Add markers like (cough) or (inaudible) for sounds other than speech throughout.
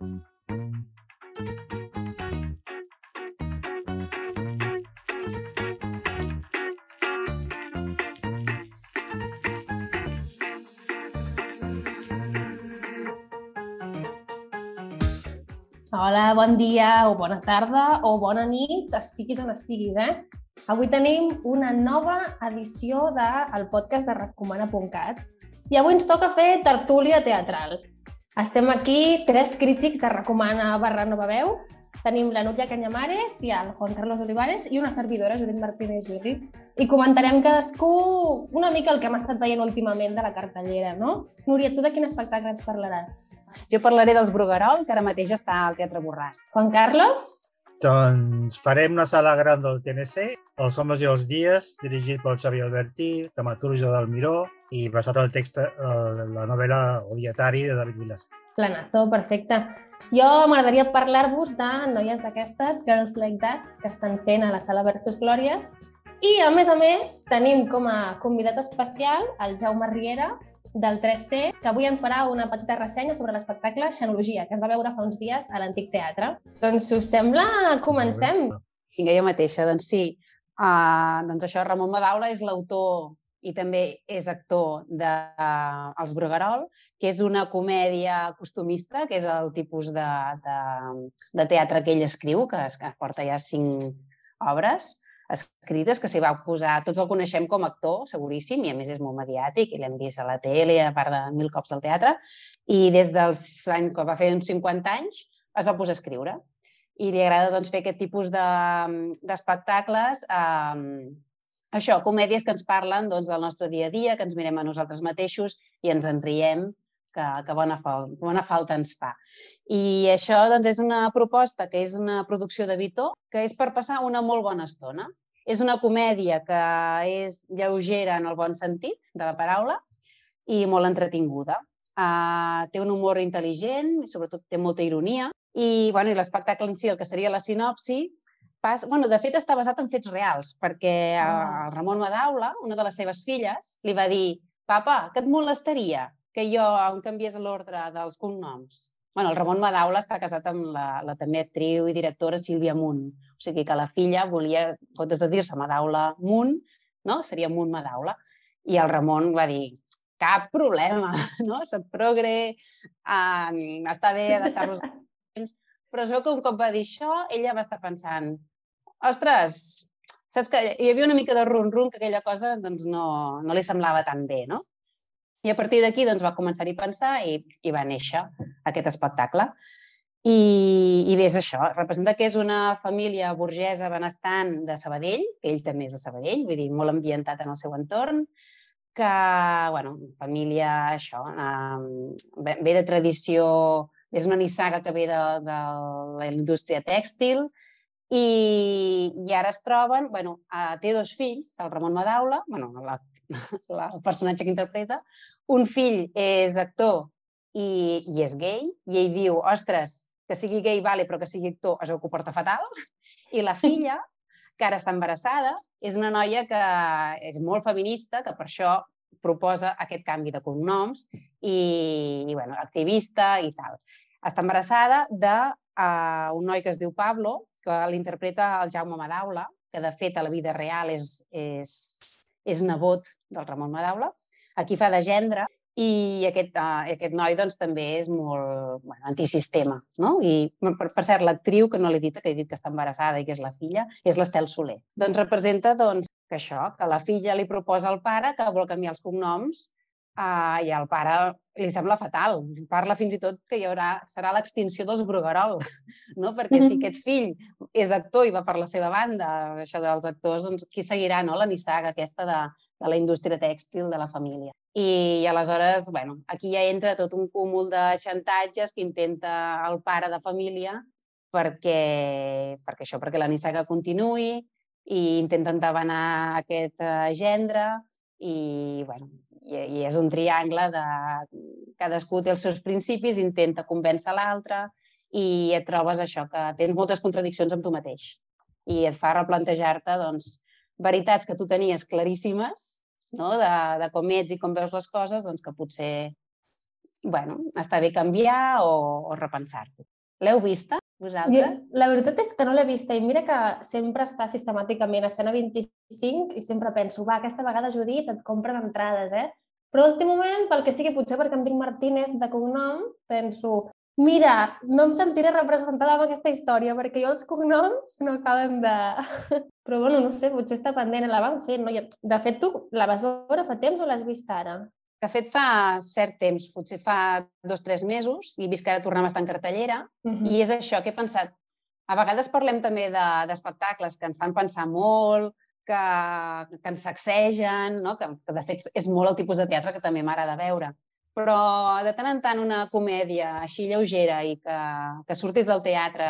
Hola, bon dia o bona tarda o bona nit, estiguis on estiguis, eh? Avui tenim una nova edició del podcast de Recomana.cat i avui ens toca fer tertúlia teatral. Estem aquí tres crítics de Recomana barra Nova Veu Tenim la Núria Canyamares i el Juan Carlos Olivares i una servidora, Judit Martínez Gili. I comentarem cadascú una mica el que hem estat veient últimament de la cartellera, no? Núria, tu de quin espectacle ens parlaràs? Jo parlaré dels Bruguerol, que ara mateix està al Teatre Borràs. Juan Carlos? Doncs farem una sala gran del TNC, Els homes i els dies, dirigit pel Xavi Albertí, dramaturgia del Miró i basat el text eh, de la novel·la Odietari de David Vilassar. Planazo, perfecte. Jo m'agradaria parlar-vos de noies d'aquestes, Girls Like That, que estan fent a la sala Versus Glòries. I, a més a més, tenim com a convidat especial el Jaume Riera, del 3C, que avui ens farà una petita ressenya sobre l'espectacle Xenologia, que es va veure fa uns dies a l'Antic Teatre. Doncs, si us sembla, comencem. Vinga, jo mateixa, doncs sí. Uh, doncs això, Ramon Madaula és l'autor i també és actor de uh, Els Bruguerol, que és una comèdia costumista, que és el tipus de, de, de teatre que ell escriu, que, es, que porta ja cinc obres escrites, que s'hi va posar, tots el coneixem com a actor, seguríssim, i a més és molt mediàtic, i l'hem vist a la tele, a part de mil cops al teatre, i des dels anys, que va fer uns 50 anys, es va posar a escriure. I li agrada doncs, fer aquest tipus d'espectacles de, això, comèdies que ens parlen doncs, del nostre dia a dia, que ens mirem a nosaltres mateixos i ens en riem, que, que bona, falta, bona falta ens fa. I això doncs, és una proposta que és una producció de Vitó, que és per passar una molt bona estona. És una comèdia que és lleugera en el bon sentit de la paraula i molt entretinguda. Uh, té un humor intel·ligent, i sobretot té molta ironia, i, bueno, i l'espectacle en si, el que seria la sinopsi, pas... bueno, de fet està basat en fets reals, perquè ah. el Ramon Madaula, una de les seves filles, li va dir «Papa, que et molestaria que jo em canviés l'ordre dels cognoms?» bueno, el Ramon Madaula està casat amb la, la també actriu i directora Sílvia Munt. O sigui que la filla volia, en comptes de dir-se Madaula Munt, no? seria Munt Madaula. I el Ramon va dir, cap problema, (laughs) no? Soc progre, eh, està bé adaptar-nos (laughs) però es veu que un cop va dir això, ella va estar pensant, ostres, saps que hi havia una mica de run-run que aquella cosa doncs, no, no li semblava tan bé, no? I a partir d'aquí doncs, va començar-hi a pensar i, i va néixer aquest espectacle. I, I bé, és això, representa que és una família burgesa benestant de Sabadell, que ell també és de Sabadell, vull dir, molt ambientat en el seu entorn, que, bueno, família, això, eh, ve de tradició és una nissaga que ve de, de la indústria tèxtil i, i ara es troben, bueno, té dos fills, el Ramon Madaula, bueno, la, la, el personatge que interpreta, un fill és actor i, i és gay, i ell diu, ostres, que sigui gay vale, però que sigui actor es veu que ho porta fatal, i la filla, que ara està embarassada, és una noia que és molt feminista, que per això proposa aquest canvi de cognoms i, i bueno, activista i tal. Està embarassada d'un un noi que es diu Pablo, que l'interpreta el Jaume Madaula, que de fet a la vida real és, és, és nebot del Ramon Madaula. Aquí fa de gendre i aquest, uh, aquest noi doncs, també és molt bueno, antisistema. No? I, per, per cert, l'actriu, que no l'he dit, que he dit que està embarassada i que és la filla, és l'Estel Soler. Doncs representa doncs, que això, que la filla li proposa al pare que vol canviar els cognoms uh, i al pare li sembla fatal. Parla fins i tot que hi haurà, serà l'extinció dels Bruguerol, no? perquè si aquest fill és actor i va per la seva banda, això dels actors, doncs qui seguirà no? la nissaga aquesta de, de la indústria tèxtil de la família. I, i aleshores, bueno, aquí ja entra tot un cúmul de xantatges que intenta el pare de família perquè, perquè això, perquè la nissaga continuï, i intenten entabanar aquest eh, gendre i, bueno, i, i és un triangle de cadascú té els seus principis, intenta convèncer l'altre i et trobes això, que tens moltes contradiccions amb tu mateix i et fa replantejar-te doncs, veritats que tu tenies claríssimes no? de, de com ets i com veus les coses, doncs que potser bueno, està bé canviar o, o repensar-ho. L'heu vista, Jo, vosaltres? la veritat és que no l'he vista i mira que sempre està sistemàticament a escena 25 i sempre penso, va, aquesta vegada, Judit, et compres entrades, eh? Però l'últim moment, pel que sigui, potser perquè em dic Martínez de cognom, penso, mira, no em sentiré representada amb aquesta història perquè jo els cognoms no acaben de... (laughs) Però bueno, no sé, potser està pendent, la van fer, no? De fet, tu la vas veure fa temps o l'has vist ara? De fet, fa cert temps, potser fa dos o tres mesos, i he vist que ara tornem a estar en cartellera, Mhm. I és això que he pensat. A vegades parlem també de- d'espectacles que ens fan pensar molt, que, que ens sacsegen, no? que, que de fet és molt el tipus de teatre que també m'agrada veure. Però de tant en tant una comèdia així lleugera i que, que surtis del teatre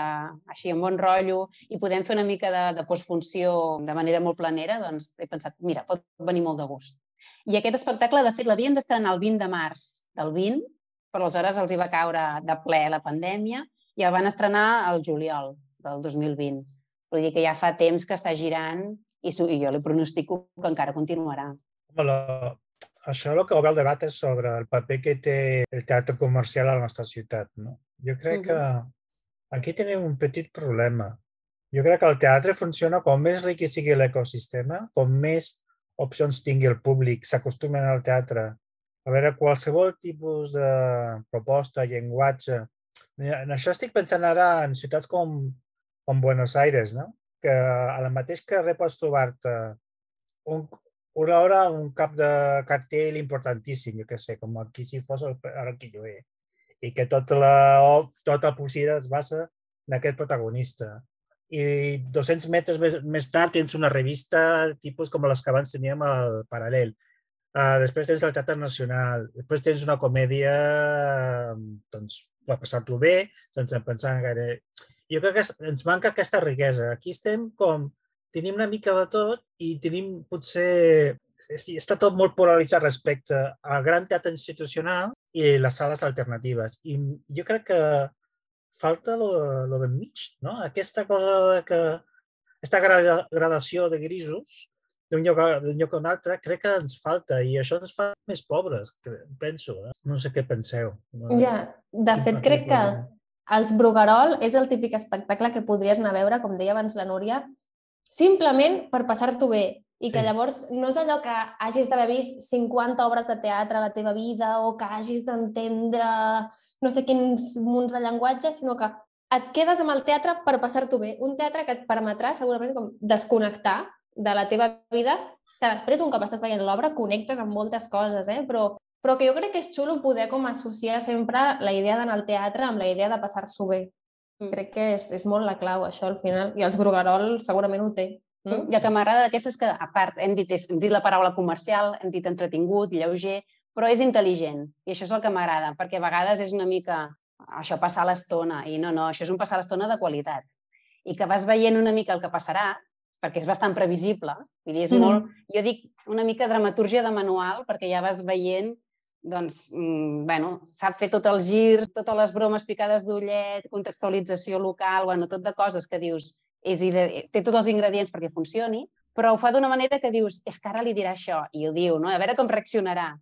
així amb bon rotllo i podem fer una mica de, de postfunció de manera molt planera, doncs he pensat, mira, pot venir molt de gust. I aquest espectacle, de fet, l'havien d'estrenar el 20 de març del 20, però aleshores els hi va caure de ple la pandèmia i el van estrenar al juliol del 2020. Vull dir que ja fa temps que està girant i, i jo li pronostico que encara continuarà. Home, la, això el que obre el debat és sobre el paper que té el teatre comercial a la nostra ciutat. No? Jo crec que aquí tenim un petit problema. Jo crec que el teatre funciona com més ric sigui l'ecosistema, com més opcions tingui el públic, s'acostumen al teatre, a veure qualsevol tipus de proposta, llenguatge. En això estic pensant ara en ciutats com, com Buenos Aires, no? que a la mateix carrer pots trobar-te un, una hora un cap de cartell importantíssim, jo què sé, com aquí si fos el, Quilloé, i que tota la, tota la publicitat es basa en aquest protagonista. I 200 metres més, més tard tens una revista tipus com les que abans teníem al Paral·lel. Uh, després tens el Teatre Nacional, després tens una comèdia doncs, per passar-t'ho bé, sense pensar en gaire... Jo crec que ens manca aquesta riquesa. Aquí estem com tenim una mica de tot i tenim potser... Està tot molt polaritzat respecte al gran teatre institucional i les sales alternatives. I jo crec que falta lo, lo del mig, no? Aquesta cosa de que aquesta grada- gradació de grisos d'un lloc, d'un lloc a un altre, crec que ens falta i això ens fa més pobres, penso. Eh? No sé què penseu. No, Ja, de quin fet, paper crec que els Bruguerol és el típic espectacle que podries anar a veure, com deia abans la Núria, simplement per passar-t'ho bé. I que Sí. llavors no és allò que hagis d'haver vist 50 obres de teatre a la teva vida o que hagis d'entendre no sé quins munts de llenguatge, sinó que et quedes amb el teatre per passar-t'ho bé. Un teatre que et permetrà segurament com desconnectar de la teva vida, que després, un cop estàs veient l'obra, connectes amb moltes coses, eh? però però que jo crec que és xulo poder com associar sempre la idea d'anar al teatre amb la idea de passar-s'ho bé. Mm. Crec que és, és molt la clau, això, al final. I els Bruguerol segurament ho té. No? I el que m'agrada d'aquesta és que, a part, hem dit, hem dit la paraula comercial, hem dit entretingut, lleuger, però és intel·ligent. I això és el que m'agrada, perquè a vegades és una mica això, passar l'estona. I no, no, això és un passar l'estona de qualitat. I que vas veient una mica el que passarà, perquè és bastant previsible. Vull dir, és Mhm. molt, jo dic una mica dramatúrgia de manual, perquè ja vas veient doncs, mm, bueno, sap fer tot el gir, totes les bromes picades d'ullet, contextualització local, bueno, tot de coses que dius, és, ide- té tots els ingredients perquè funcioni, però ho fa d'una manera que dius, és que ara li dirà això, i ho diu, no? a veure com reaccionarà.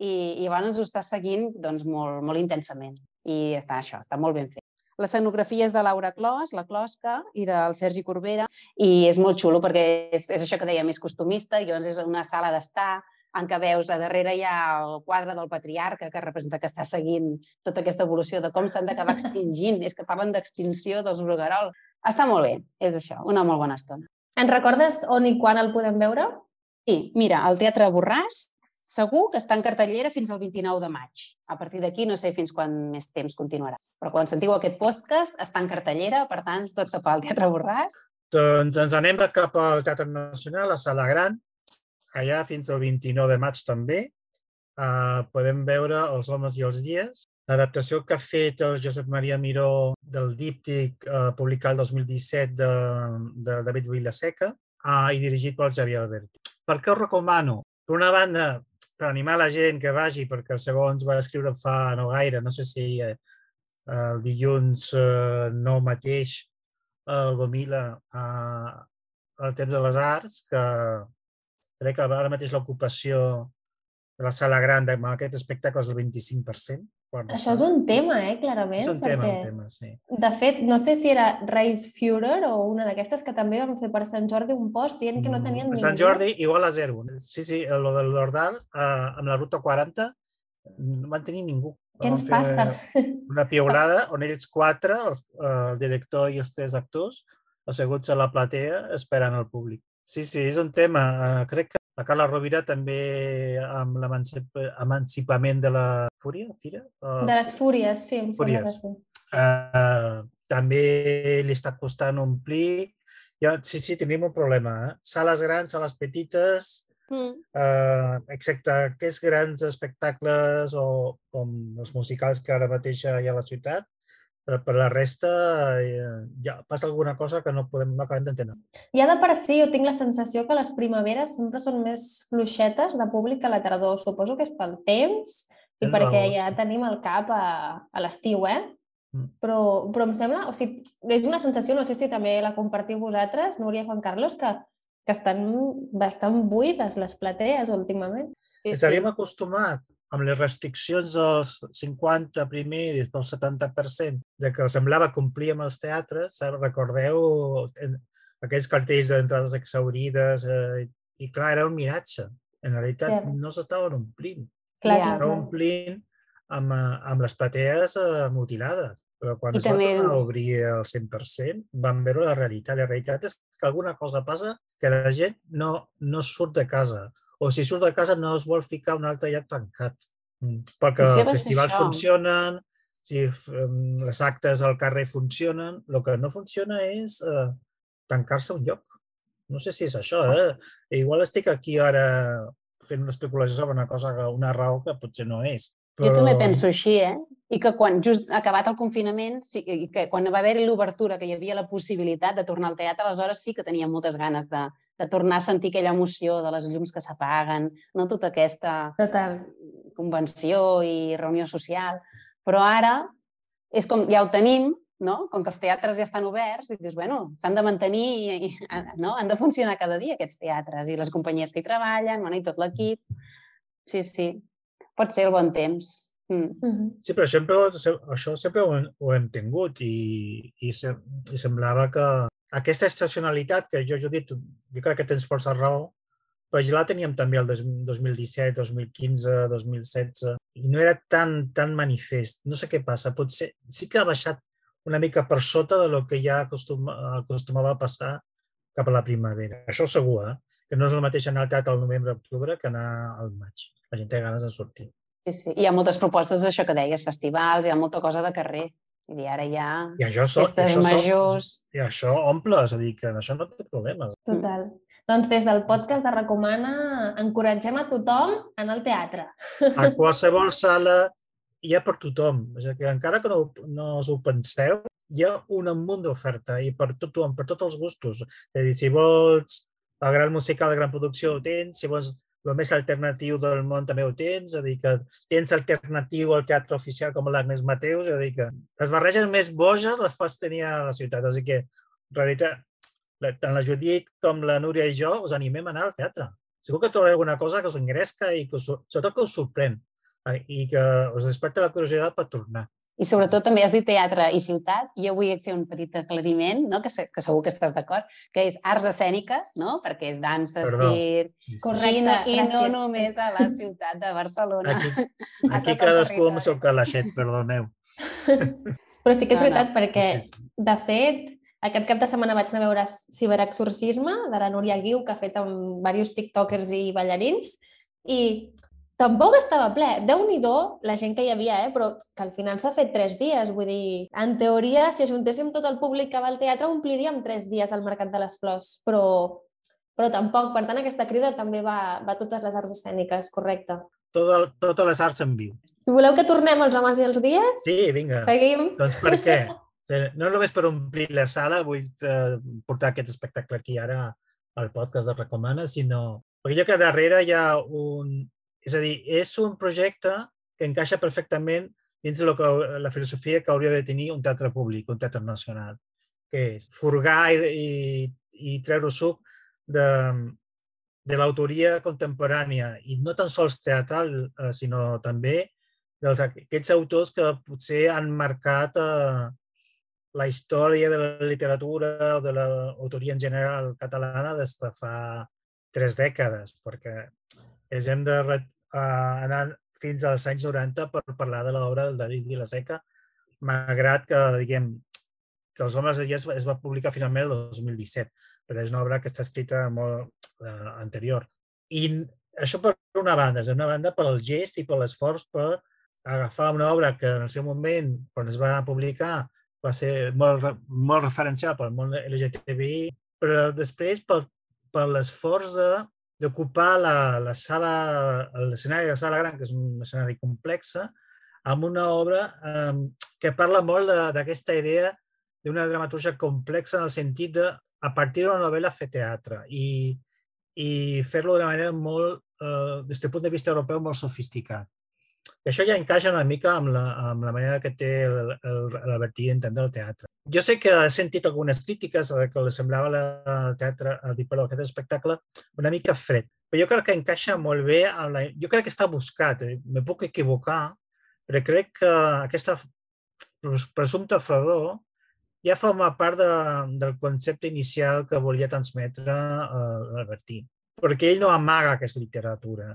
I, i llavors ho estàs seguint doncs, molt, molt intensament. I està això, està molt ben fet. L'escenografia és de Laura Clos, la Closca, i del Sergi Corbera, i és molt xulo perquè és, és això que deia, més costumista, i llavors és una sala d'estar, en què veus a darrere hi ha el quadre del patriarca que representa que està seguint tota aquesta evolució de com s'han d'acabar (laughs) extingint. És que parlen d'extinció dels Bruguerol. Està molt bé, és això, una molt bona estona. Ens recordes on i quan el podem veure? Sí, mira, el Teatre Borràs segur que està en cartellera fins al 29 de maig. A partir d'aquí no sé fins quan més temps continuarà. Però quan sentiu aquest podcast està en cartellera, per tant, tots cap al Teatre Borràs. Doncs ens anem cap al Teatre Nacional, a Sala Gran, allà fins al 29 de maig també. Uh, podem veure Els homes i els dies, l'adaptació que ha fet el Josep Maria Miró del díptic uh, publicat el 2017 de, de David Vilaseca uh, i dirigit pel Xavier Alberti. Per què ho recomano? Per una banda, per animar la gent que vagi, perquè segons va escriure fa no gaire, no sé si eh, el dilluns eh, no mateix, el Gomila eh, al Temps de les Arts, que crec que ara mateix l'ocupació de la sala gran aquest espectacle és el 25%. Quart Això és un tema, eh, clarament, És un tema, perquè, un tema, sí. de fet, no sé si era Reis Führer o una d'aquestes que també van fer per Sant Jordi un post dient que no tenien Mm, ningú. Sant Jordi igual a zero. Sí, sí, lo del Dordal, eh, amb la ruta 40, no van tenir ningú. Què ens passa? Una piulada on ells quatre, els, eh, el director i els tres actors, asseguts a la platea esperant el públic. Sí, sí, és un tema. Eh, crec que la Carla Rovira també amb l'emancipament de la Fúria, Fira? Eh, De les Fúries, sí, em sembla que Fúries. sí. eh, també li està costant omplir. Ja, sí, sí, tenim un problema. Eh? Sales grans, sales petites, Mm. eh, excepte aquests grans espectacles o com els musicals que ara mateix hi ha a la ciutat, però per la resta eh, ja passa alguna cosa que no podem no acabem d'entendre. Ja de per si jo tinc la sensació que les primaveres sempre són més fluixetes de públic que la tardor. Suposo que és pel temps i Tens perquè ja sí. tenim el cap a, a l'estiu, eh? Mm. Però, però em sembla, o sigui, és una sensació, no sé si també la compartiu vosaltres, Núria i Juan Carlos, que, que estan bastant buides les platees últimament. Sí, Ens havíem acostumat amb les restriccions dels 50 primer i després el 70%, de que semblava complir amb els teatres, recordeu aquells cartells d'entrades exaurides, eh, i clar, era un miratge. En realitat Ja. no s'estaven omplint, Clar, Ja. clar. omplint amb, eh, amb les platees eh, mutilades. Però quan I es va també- tornar a obrir al 100%, vam veure la realitat. La realitat és que alguna cosa passa que la gent no, no surt de casa. O si surt de casa no es vol ficar a un altre lloc tancat. Mm, Perquè els va festivals això. funcionen, si em, les actes al carrer funcionen, el que no funciona és eh, tancar-se un lloc. No sé si és això, eh? I igual estic aquí ara fent una especulació sobre una cosa, que- una raó que potser no és. Jo també penso així, eh? I que quan just acabat el confinament, sí, i que quan va haver-hi l'obertura, que hi havia la possibilitat de tornar al teatre, aleshores sí que tenia moltes ganes de, de tornar a sentir aquella emoció de les llums que s'apaguen, no tota aquesta Total. convenció i reunió social. Però ara és com, ja ho tenim, no? com que els teatres ja estan oberts, i dius, bueno, s'han de mantenir, i, i, no? han de funcionar cada dia aquests teatres, i les companyies que hi treballen, bueno, i tot l'equip. Sí, sí, pot ser el bon temps. Mm. Sí, però sempre, això sempre ho, hem- ho hem tingut i, i, se, i semblava que aquesta estacionalitat que jo, Judit, jo crec que tens força raó, però ja la teníem també el dos- 2017, 2015, 2016 i no era tan, tan manifest. No sé què passa, potser sí que ha baixat una mica per sota de lo que ja acostuma, acostumava a passar cap a la primavera. Això segur, eh? que no és el mateix anar al teatre al novembre-octubre que anar al maig. La gent té ganes de sortir. Sí, sí. Hi ha moltes propostes, això que deies, festivals, hi ha molta cosa de carrer. I ara hi ha I això, so, festes això, so, majors. I això omple, és a dir, que això no té problemes. Total. Doncs des del podcast de Recomana encoratgem a tothom a anar al teatre. A qualsevol sala hi ha per tothom. És a dir, que encara que no, no us ho penseu, hi ha un munt d'oferta i per tothom, per tots els gustos. És a dir, si vols el gran musical de gran producció ho tens, si vols el més alternatiu del món també ho tens, és a dir, que tens alternatiu al teatre oficial com l'Agnès Mateus, és a dir, que les barreges més boges les pots tenir a la ciutat. És a dir, que en realitat la- tant la Judit com la Núria i jo us animem a anar al teatre. Segur que trobareu alguna cosa que us engresca i que us, sobretot que us sorprèn i que us desperta la curiositat per tornar. I sobretot també has dit teatre i ciutat. Jo vull fer un petit aclariment, no? que, se- que segur que estàs d'acord, que és arts escèniques, no? perquè és dansa, Perdó. circ... Sí, sí. Correcte, I no, I no només a la ciutat de Barcelona. Aquí, aquí cadascú amb el seu calaixet, perdoneu. (laughs) Però sí que és No, no. veritat, perquè, de fet, aquest cap de setmana vaig anar a veure Ciberexorcisme, de la Núria Guiu, que ha fet amb diversos tiktokers i ballarins, i tampoc estava ple. déu nhi la gent que hi havia, eh? però que al final s'ha fet tres dies. Vull dir, en teoria, si ajuntéssim tot el públic que va al teatre, ompliríem tres dies al Mercat de les Flors, però, però tampoc. Per tant, aquesta crida també va, va a totes les arts escèniques, correcte. Tot el, totes les arts en viu. Voleu que tornem als homes i els dies, Sí, vinga. seguim. Doncs per què? (laughs) No només per omplir la sala, vull eh, portar aquest espectacle aquí ara al podcast de Recomana, sinó perquè jo que darrere hi ha un... És a dir, és un projecte que encaixa perfectament dins de que, la filosofia que hauria de tenir un teatre públic, un teatre nacional, que és furgar i, i, i treure suc de, de l'autoria contemporània i no tan sols teatral, eh, sinó també dels, aquests autors que potser han marcat eh, la història de la literatura o de l'autoria en general catalana des de fa tres dècades, perquè és hem de uh, anar fins als anys 90 per parlar de l'obra del David Vilaseca, malgrat que, diguem, que Els homes de dia es va, publicar finalment el 2017, però és una obra que està escrita molt uh, anterior. I això per una banda, és una banda per gest i per l'esforç per agafar una obra que en el seu moment, quan es va publicar, va ser molt, molt referencial pel món LGTBI, però després per, per l'esforç d'ocupar la, la sala, l'escenari de la sala gran, que és un escenari complex, amb una obra eh, que parla molt d'aquesta idea d'una dramaturgia complexa en el sentit de, a partir d'una novel·la, fer teatre i, i fer-lo d'una manera molt, eh, des del punt de vista europeu, molt sofisticat. I això ja encaixa una mica amb la, amb la manera que té l'Albertí d'entendre el teatre. Jo sé que he sentit algunes crítiques que li semblava el teatre, el, perdó, aquest espectacle una mica fred, però jo crec que encaixa molt bé amb la... Jo crec que està buscat, eh? me puc equivocar, però crec que aquesta presumpta fredor ja forma part de, del concepte inicial que volia transmetre uh, l'Albertí, perquè ell no amaga que és literatura,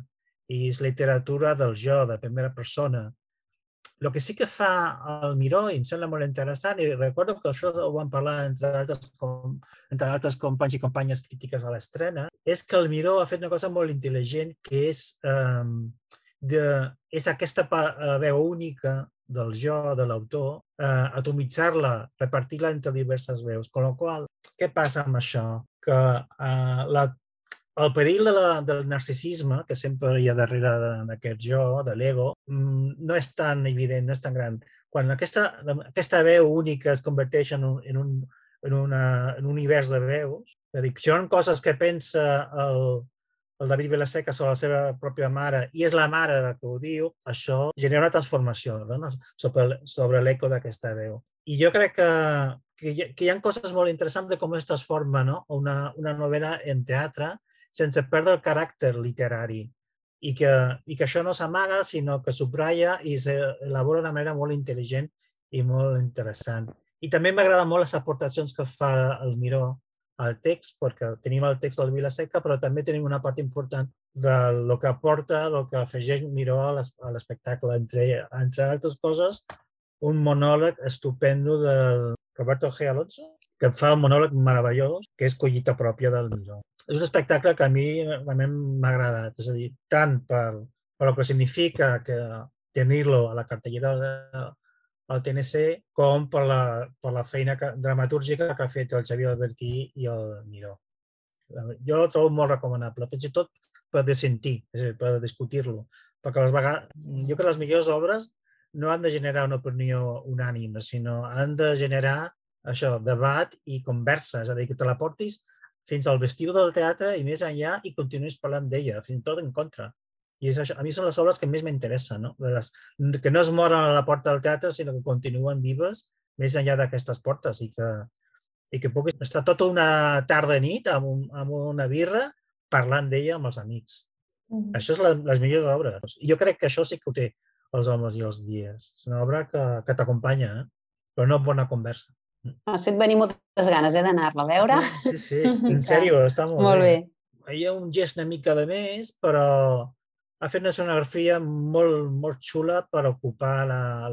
i és literatura del jo, de primera persona. El que sí que fa el Miró, i em sembla molt interessant, i recordo que això ho vam parlar entre altres, com, entre altres companys i companyes crítiques a l'estrena, és que el Miró ha fet una cosa molt intel·ligent, que és, um, de, és aquesta eh, veu única del jo, de l'autor, uh, atomitzar-la, repartir-la entre diverses veus. Con la qual què passa amb això? Que uh, la el perill de la, del narcisisme, que sempre hi ha darrere d'aquest jo, de l'ego, mm, no és tan evident, no és tan gran. Quan aquesta, aquesta veu única es converteix en un, en un, en una, en un univers de veus, és a dir, són coses que pensa el, el David Vilaseca sobre la seva pròpia mare i és la mare que ho diu, això genera una transformació no? sobre, sobre l'eco d'aquesta veu. I jo crec que, que, hi que hi ha coses molt interessants de com es transforma no? una, una novel·la en teatre sense perdre el caràcter literari i que, i que això no s'amaga, sinó que subratlla i s'elabora d'una manera molt intel·ligent i molt interessant. I també m'agrada molt les aportacions que fa el Miró al text, perquè tenim el text del Vilaseca, però també tenim una part important de lo que aporta, el que afegeix Miró a l'espectacle. Entre, entre altres coses, un monòleg estupendo del Roberto G. Alonso, que fa un monòleg meravellós, que és collita pròpia del Miró és un espectacle que a mi realment m'ha agradat. És a dir, tant per, per el que significa que tenir-lo a la cartellera del TNC com per la, per la feina que, dramatúrgica que ha fet el Xavier Albertí i el Miró. Jo el trobo molt recomanable, fins i tot per sentir, és a dir, per discutir-lo. Perquè les vegades, jo crec que les millors obres no han de generar una opinió unànime, sinó han de generar això, debat i conversa, és a dir, que te la portis fins al vestiu del teatre i més enllà i continuïs parlant d'ella, fins i tot en contra. I és això, a mi són les obres que més m'interessen, no? De les, que no es moren a la porta del teatre, sinó que continuen vives més enllà d'aquestes portes i que, i que puguis estar tota una tarda nit amb, un, amb una birra parlant d'ella amb els amics. Mm -hmm. Això és la, les millors obres. Jo crec que això sí que ho té els homes i els dies. És una obra que, que t'acompanya, eh? però no bona conversa. M'has fet venir moltes ganes eh, d'anar-la a veure. Sí, sí, (laughs) en sèrio, està molt, molt bé. bé. Hi ha un gest una mica de més, però ha fet una sonografia molt, molt xula per ocupar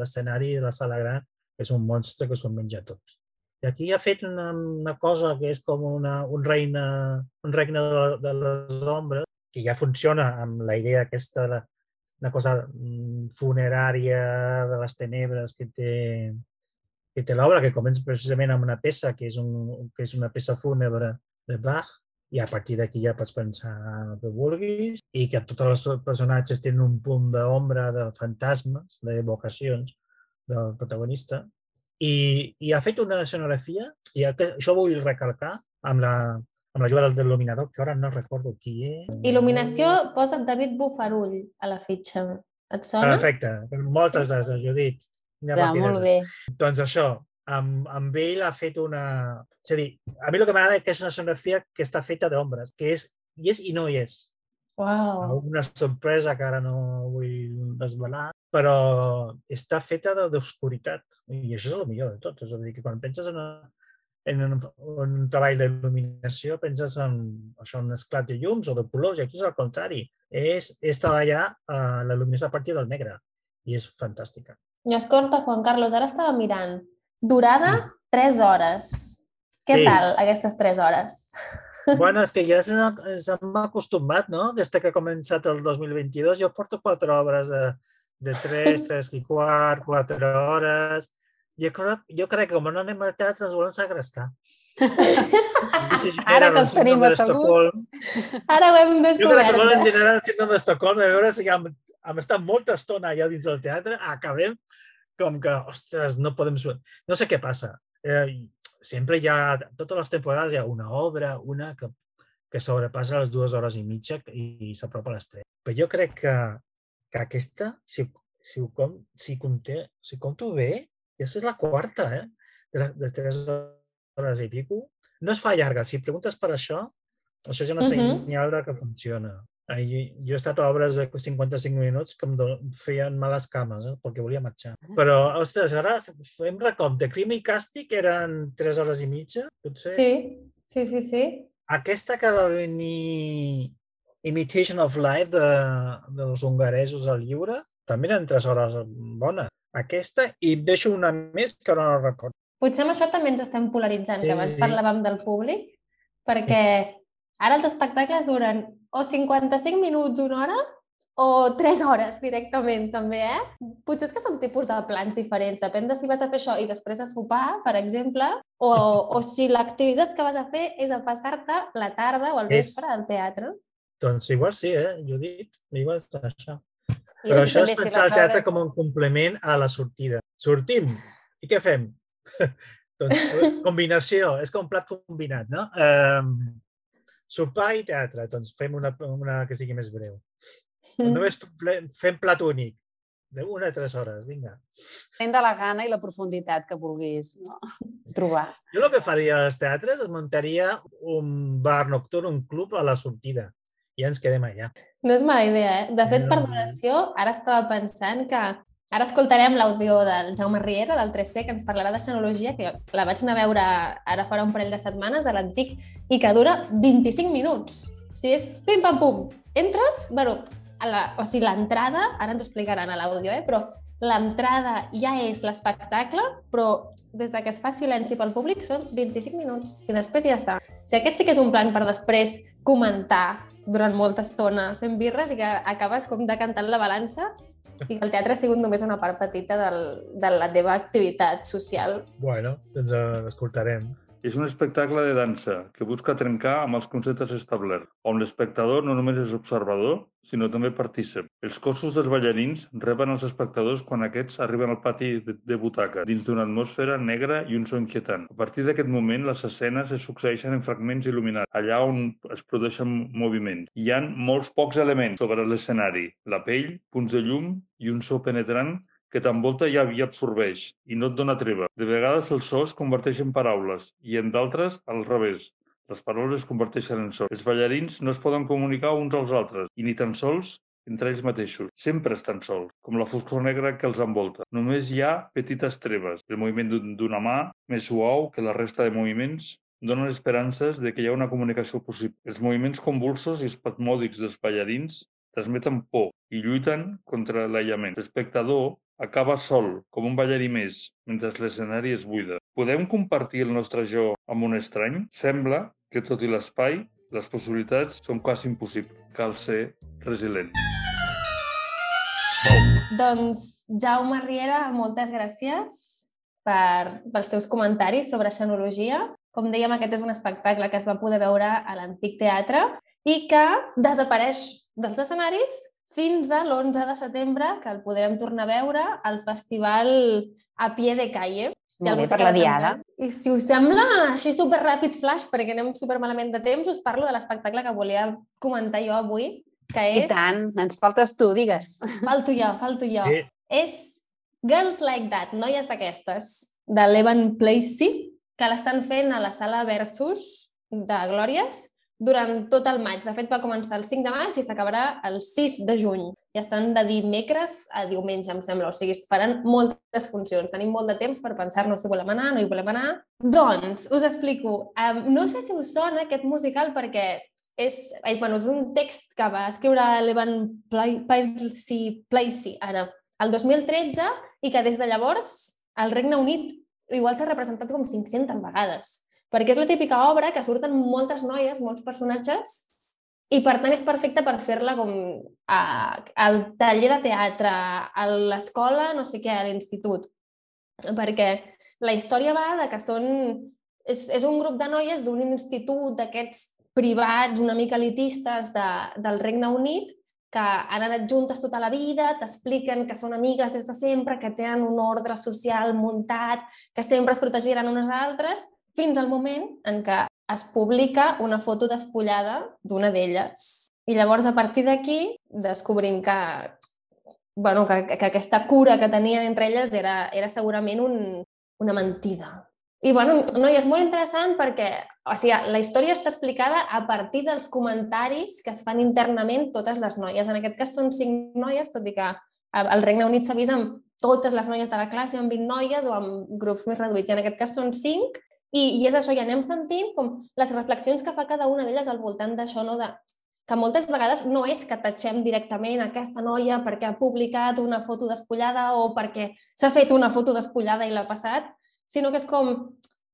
l'escenari de la sala gran, que és un monstre que s'ho menja tots. I aquí ha fet una, una cosa que és com una, un, reina, un regne de, de les ombres, que ja funciona amb la idea aquesta de una cosa mm, funerària de les tenebres que té, que té l'obra, que comença precisament amb una peça que és, un, que és una peça fúnebre de Bach, i a partir d'aquí ja pots pensar el que vulguis, i que tots els personatges tenen un punt d'ombra, de fantasmes, d'evocacions del protagonista, i, i ha fet una escenografia, i això vull recalcar, amb la, amb l'ajuda del il·luminador, que ara no recordo qui és. Il·luminació posa David Bufarull a la fitxa. Et sona? Perfecte. Moltes gràcies, Judit. Ja, molt bé. Doncs això, amb, amb ell ha fet una... És a dir, a mi el que m'agrada és que és una sonografia que està feta d'ombres, que és i és i no hi és. Uau. una sorpresa que ara no vull desvelar, però està feta de- d'obscuritat. I això és el millor de tot. És a dir, que quan penses en, una, en un, un treball d'il·luminació, penses en això, un esclat de llums o de colors, i aquí és el contrari. És, és treballar uh, la il·luminació a partir del negre. I és fantàstica. I escolta, Juan Carlos, ara estava mirant. Durada, 3 hores. Què Sí. tal, aquestes 3 hores? (laughs) Bueno, és que ja se- s'hem acostumat, no? Des que ha començat el 2022, jo porto quatre obres de, de 3, 3 (laughs) i quart, 4 hores. Jo crec, jo crec que com no anem al teatre ens volen segrestar. Ara que els tenim asseguts. Ara ho hem Jo crec que descobert. volen generar el síndrome d'Estocolm, a veure si hem, hem estat molta estona allà dins del teatre, acabem com que, ostres, no podem... No sé què passa. Eh, sempre hi ha, totes les temporades hi ha una obra, una que, que sobrepassa les dues hores i mitja i, i s'apropa a les tres. Però jo crec que, que aquesta, si, si, ho com, si, compte, si compto bé, ja és la quarta, eh? De, la, de tres hores i pico. No es fa llarga. Si preguntes per això, això és una senyal de que funciona. Jo he estat a obres de 55 minuts que em feien males cames, eh? perquè volia marxar. Però, ostres, ara fem recompte. Crim i càstig eren 3 hores i mitja, potser. Sí, sí, sí, sí. Aquesta que va venir Imitation of Life de, dels hongaresos al lliure, també eren 3 hores bones. Aquesta, i deixo una més que ara no recordo. Potser amb això també ens estem polaritzant, Sí, que abans sí. parlàvem del públic, perquè ara els espectacles duren o 55 minuts, una hora, o 3 hores directament, també, eh? Potser és que són tipus de plans diferents, depèn de si vas a fer això i després a sopar, per exemple, o, o si l'activitat que vas a fer és a passar-te la tarda o el És- vespre al teatre. Doncs igual sí, eh, Judit? Igual és això. I Però això és també si pensar el teatre hores- com un complement a la sortida. Sortim, i què fem? (laughs) doncs, combinació, és com un plat combinat, no? Um, sopar i teatre, doncs fem una, una que sigui més breu. Mm. Només fem plat únic, d'una a tres hores, vinga. Depèn de la gana i la profunditat que vulguis no? trobar. Jo el que faria als teatres es muntaria un bar nocturn, un club a la sortida. I ens quedem allà. No és mala idea, eh? De fet, per No. donació, ara estava pensant que ara escoltarem l'àudio del Jaume Riera, del 3C, que ens parlarà de xenologia, que la vaig anar a veure ara farà un parell de setmanes a l'Antic, i que dura 25 minuts. O sigui, és pim-pam-pum. Entres, bueno, a la, o sigui, l'entrada, ara ens explicaran a l'àudio, eh? però l'entrada ja és l'espectacle, però des de que es fa silenci pel públic són 25 minuts i després ja està. O sigui, aquest sí que és un plan per després comentar durant molta estona fent birres i que acabes com decantant la balança i el teatre ha sigut només una part petita del, de la teva activitat social. Bueno, doncs eh, l'escoltarem. És un espectacle de dansa que busca trencar amb els conceptes establerts, on l'espectador no només és observador, sinó també partícip. Els cossos dels ballarins reben els espectadors quan aquests arriben al pati de, butaca, dins d'una atmosfera negra i un so inquietant. A partir d'aquest moment, les escenes es succeeixen en fragments il·luminats, allà on es produeixen moviments. Hi han molts pocs elements sobre l'escenari, la pell, punts de llum i un so penetrant que t'envolta i i absorbeix, i no et dona treva. De vegades el so es converteix en paraules, i en d'altres al revés. Les paraules es converteixen en so. Els ballarins no es poden comunicar uns als altres, i ni tan sols entre ells mateixos. Sempre estan sols, com la foscor negra que els envolta. Només hi ha petites treves. El moviment d'un- d'una mà, més suau que la resta de moviments, donen esperances de que hi ha una comunicació possible. Els moviments convulsos i espasmòdics dels ballarins transmeten por i lluiten contra l'aïllament. L'espectador acaba sol, com un ballarí més, mentre l'escenari és buida. Podem compartir el nostre jo amb un estrany? Sembla que, tot i l'espai, les possibilitats són quasi impossibles. Cal ser resilient. Doncs, Jaume Riera, moltes gràcies per, pels teus comentaris sobre xenologia. Com dèiem, aquest és un espectacle que es va poder veure a l'Antic Teatre i que desapareix dels escenaris fins a l'11 de setembre, que el podrem tornar a veure al festival a pie de calle. Molt algú bé, per la diada. I si us sembla així super ràpid flash, perquè anem super malament de temps, us parlo de l'espectacle que volia comentar jo avui, que I és... tant, ens faltes tu, digues. Falto jo, falto jo. Eh. És Girls Like That, noies d'aquestes, de l'Evan Placey, que l'estan fent a la sala Versus de Glòries durant tot el maig. De fet, va començar el 5 de maig i s'acabarà el 6 de juny. I estan de dimecres a diumenge, em sembla. O sigui, faran moltes funcions. Tenim molt de temps per pensar-nos si volem anar, no hi volem anar. Doncs, us explico. Um, no sé si us sona aquest musical perquè és, és, bueno, és un text que va escriure l'Evan Placey, Placey ara, el 2013 i que des de llavors el Regne Unit igual s'ha representat com 500 vegades perquè és la típica obra que surten moltes noies, molts personatges, i per tant és perfecta per fer-la com a, al taller de teatre, a l'escola, no sé què, a l'institut. Perquè la història va de que són... És, és un grup de noies d'un institut d'aquests privats una mica elitistes de, del Regne Unit que han anat juntes tota la vida, t'expliquen que són amigues des de sempre, que tenen un ordre social muntat, que sempre es protegiran unes altres, fins al moment en què es publica una foto despullada d'una d'elles. I llavors, a partir d'aquí, descobrim que, bueno, que, que aquesta cura que tenien entre elles era, era segurament un, una mentida. I bueno, no, i és molt interessant perquè o sigui, la història està explicada a partir dels comentaris que es fan internament totes les noies. En aquest cas són cinc noies, tot i que al Regne Unit s'ha vist amb totes les noies de la classe, amb 20 noies o amb grups més reduïts. I en aquest cas són cinc i, I és això, i anem sentint com les reflexions que fa cada una d'elles al voltant d'això, no? de, que moltes vegades no és que tatxem directament aquesta noia perquè ha publicat una foto despullada o perquè s'ha fet una foto despullada i l'ha passat, sinó que és com,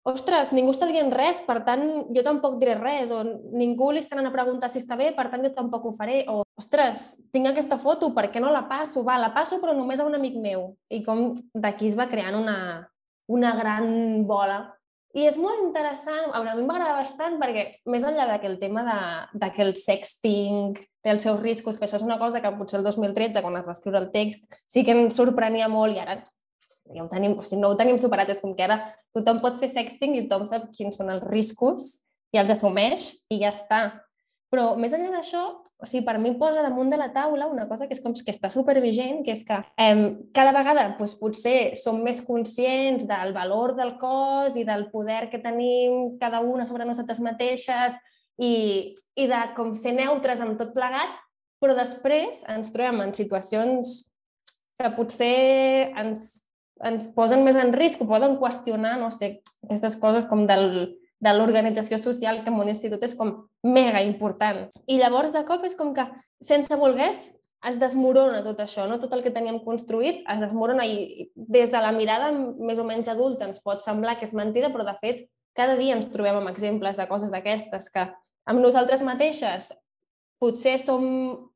ostres, ningú està dient res, per tant, jo tampoc diré res, o ningú li està anant a preguntar si està bé, per tant, jo tampoc ho faré, o, ostres, tinc aquesta foto, per què no la passo? Va, la passo, però només a un amic meu. I com d'aquí es va creant una, una gran bola i és molt interessant, a mi m'agrada bastant perquè més enllà de que el tema de, de que el sexting té els seus riscos, que això és una cosa que potser el 2013, quan es va escriure el text, sí que ens sorprenia molt i ara ja ho tenim, o sigui, no ho tenim superat, és com que ara tothom pot fer sexting i tothom sap quins són els riscos i els assumeix i ja està. Però més enllà d'això, o sigui, per mi posa damunt de la taula una cosa que és com que està supervigent, que és que eh, cada vegada doncs, potser som més conscients del valor del cos i del poder que tenim cada una sobre nosaltres mateixes i, i de com ser neutres amb tot plegat, però després ens trobem en situacions que potser ens, ens posen més en risc o poden qüestionar, no sé, aquestes coses com del, de l'organització social que en un institut és com mega important. I llavors, de cop, és com que, sense volgués, es desmorona tot això, no? tot el que teníem construït es desmorona i des de la mirada més o menys adulta ens pot semblar que és mentida, però de fet cada dia ens trobem amb exemples de coses d'aquestes que amb nosaltres mateixes potser som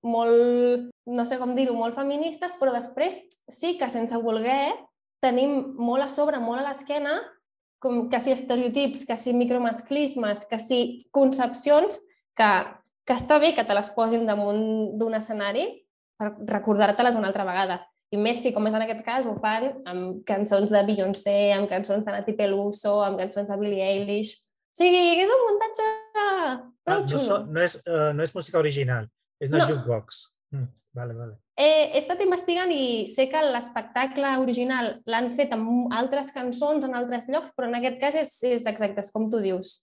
molt, no sé com dir-ho, molt feministes, però després sí que sense voler tenim molt a sobre, molt a l'esquena, com que si estereotips, que si micromasclismes, que si concepcions que, que està bé que te les posin damunt d'un escenari per recordar-te-les una altra vegada. I més si, com és en aquest cas, ho fan amb cançons de Beyoncé, amb cançons de Nati Peluso, amb cançons de Billie Eilish. O sigui, és un muntatge prou ah, no, no, és, uh, no és música original, és una no. jukebox. Mm, vale, vale. He, he estat investigant i sé que l'espectacle original l'han fet amb altres cançons en altres llocs, però en aquest cas és, és exacte, és com tu dius.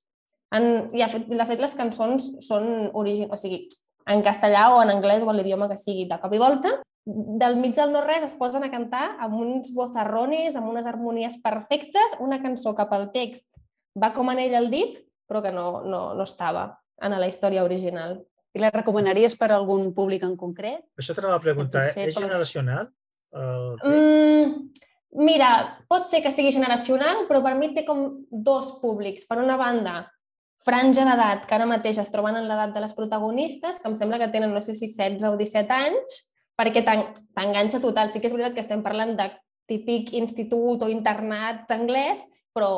En, i de fet, de fet, les cançons són origin... o sigui, en castellà o en anglès o en l'idioma que sigui de cop i volta, del mig del no-res es posen a cantar amb uns bozarrones, amb unes harmonies perfectes, una cançó cap al text va com en ell el dit, però que no, no, no estava en la història original. I la recomanaries per a algun públic en concret? Això t'anava a preguntar, és pels... generacional? Mm, mira, pot ser que sigui generacional, però per mi té com dos públics. Per una banda, franja d'edat, que ara mateix es troben en l'edat de les protagonistes, que em sembla que tenen, no sé si 16 o 17 anys, perquè t'enganxa total. Sí que és veritat que estem parlant de típic institut o internat anglès, però,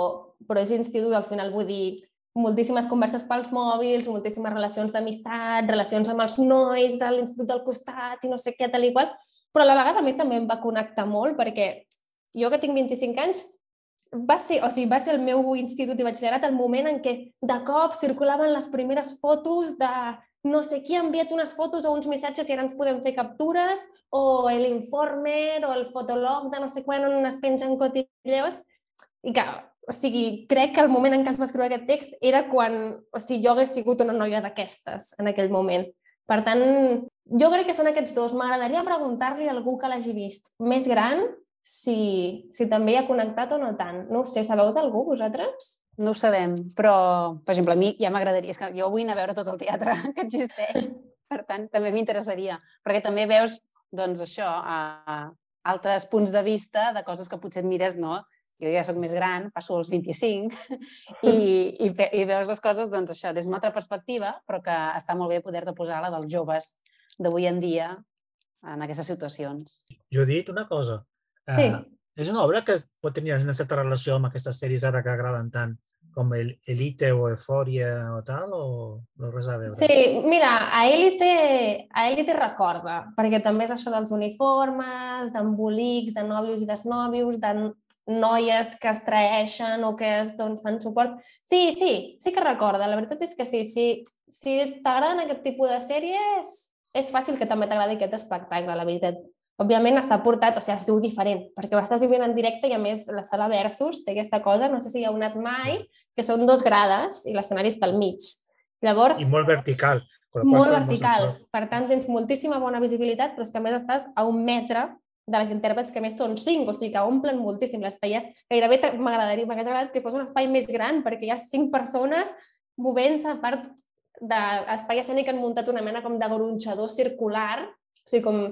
però és institut al final, vull dir, moltíssimes converses pels mòbils, moltíssimes relacions d'amistat, relacions amb els nois de l'institut del costat i no sé què, tal i qual, però a la vegada a mi també em va connectar molt perquè jo que tinc 25 anys va ser, o sigui, va ser el meu institut i batxillerat el moment en què de cop circulaven les primeres fotos de no sé qui ha enviat unes fotos o uns missatges i ara ens podem fer captures, o l'informer o el fotolog de no sé quan on es pengen cotilleos, i que o sigui, crec que el moment en què es va escriure aquest text era quan, o sigui, jo hagués sigut una noia d'aquestes en aquell moment. Per tant, jo crec que són aquests dos. M'agradaria preguntar-li a algú que l'hagi vist més gran si, si també hi ha connectat o no tant. No ho sé, sabeu d'algú, vosaltres? No ho sabem, però, per exemple, a mi ja m'agradaria, és que jo vull anar a veure tot el teatre (laughs) que existeix, per tant, també m'interessaria, perquè també veus, doncs, això, a, altres punts de vista de coses que potser et mires, no? Jo ja sóc més gran, passo als 25, (laughs) i, i, i veus les coses, doncs, això, des d'una altra perspectiva, però que està molt bé poder-te posar la dels joves d'avui en dia en aquestes situacions. Judit, una cosa. Sí. Uh, és una obra que pot tenir una certa relació amb aquestes sèries ara que agraden tant, com el Elite o Eufòria o tal, o no res a veure? Sí, mira, a Elite, a Elite recorda, perquè també és això dels uniformes, d'embolics, de nòvios i desnòvios, de noies que es traeixen o que es doncs, fan suport. Sí, sí, sí que recorda. La veritat és que sí. sí si t'agraden aquest tipus de sèries, és fàcil que també t'agradi aquest espectacle, la veritat. Òbviament està portat, o sigui, es viu diferent, perquè ho estàs vivint en directe i a més la sala Versus té aquesta cosa, no sé si hi ha anat mai, que són dos grades i l'escenari està al mig. Llavors... I molt vertical. Molt vertical. Per tant, tens moltíssima bona visibilitat, però és que a més estàs a un metre de les intèrprets que més són cinc, o sigui que omplen moltíssim l'espai. Gairebé m'agradaria, m'hagués agradat que fos un espai més gran, perquè hi ha cinc persones movent-se a part d'espai escènic han muntat una mena com de gronxador circular, o sigui, com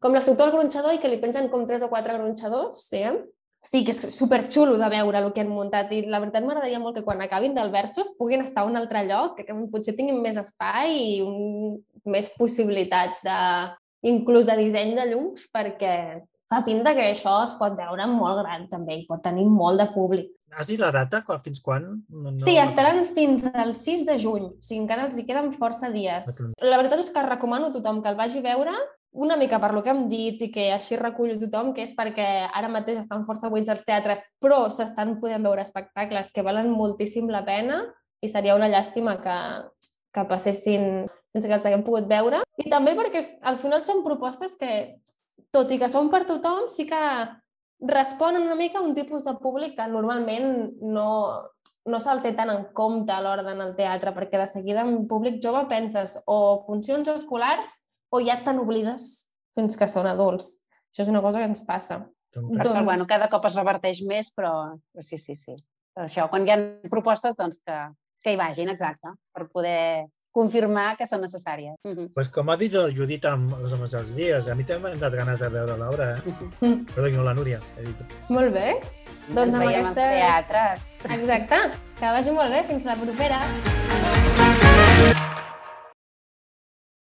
com l'estructura del gronxador i que li pengen com tres o quatre gronxadors, sí? Sí, que és superxulo de veure el que han muntat i la veritat m'agradaria molt que quan acabin del Versus puguin estar a un altre lloc, que potser tinguin més espai i un, més possibilitats de, inclús de disseny de llums, perquè fa pinta que això es pot veure molt gran també i pot tenir molt de públic. Has dit la data? Fins quan? No, no... Sí, estaran fins al 6 de juny, o sigui, encara els hi queden força dies. La veritat és que recomano a tothom que el vagi a veure una mica per lo que hem dit i que així recullo tothom, que és perquè ara mateix estan força buits els teatres, però s'estan podent veure espectacles que valen moltíssim la pena i seria una llàstima que, que passessin sense que els haguem pogut veure. I també perquè al final són propostes que, tot i que són per tothom, sí que responen una mica a un tipus de públic que normalment no, no se'l té tant en compte a l'hora d'anar al teatre, perquè de seguida en públic jove penses o funcions escolars o ja te n'oblides fins que són adults. Això és una cosa que ens passa. Doncs... Però, bueno, cada cop es reverteix més, però sí, sí, sí. Per això, quan hi ha propostes, doncs que, que hi vagin, exacte, per poder confirmar que són necessàries. Uh -huh. pues com ha dit el Judit amb els homes dels dies, a mi també m'han dat ganes de veure l'obra, eh? Perdó, no la Núria. He dit. Molt bé. Doncs, doncs amb aquestes... teatres. Exacte. Que vagi molt bé. Fins la propera.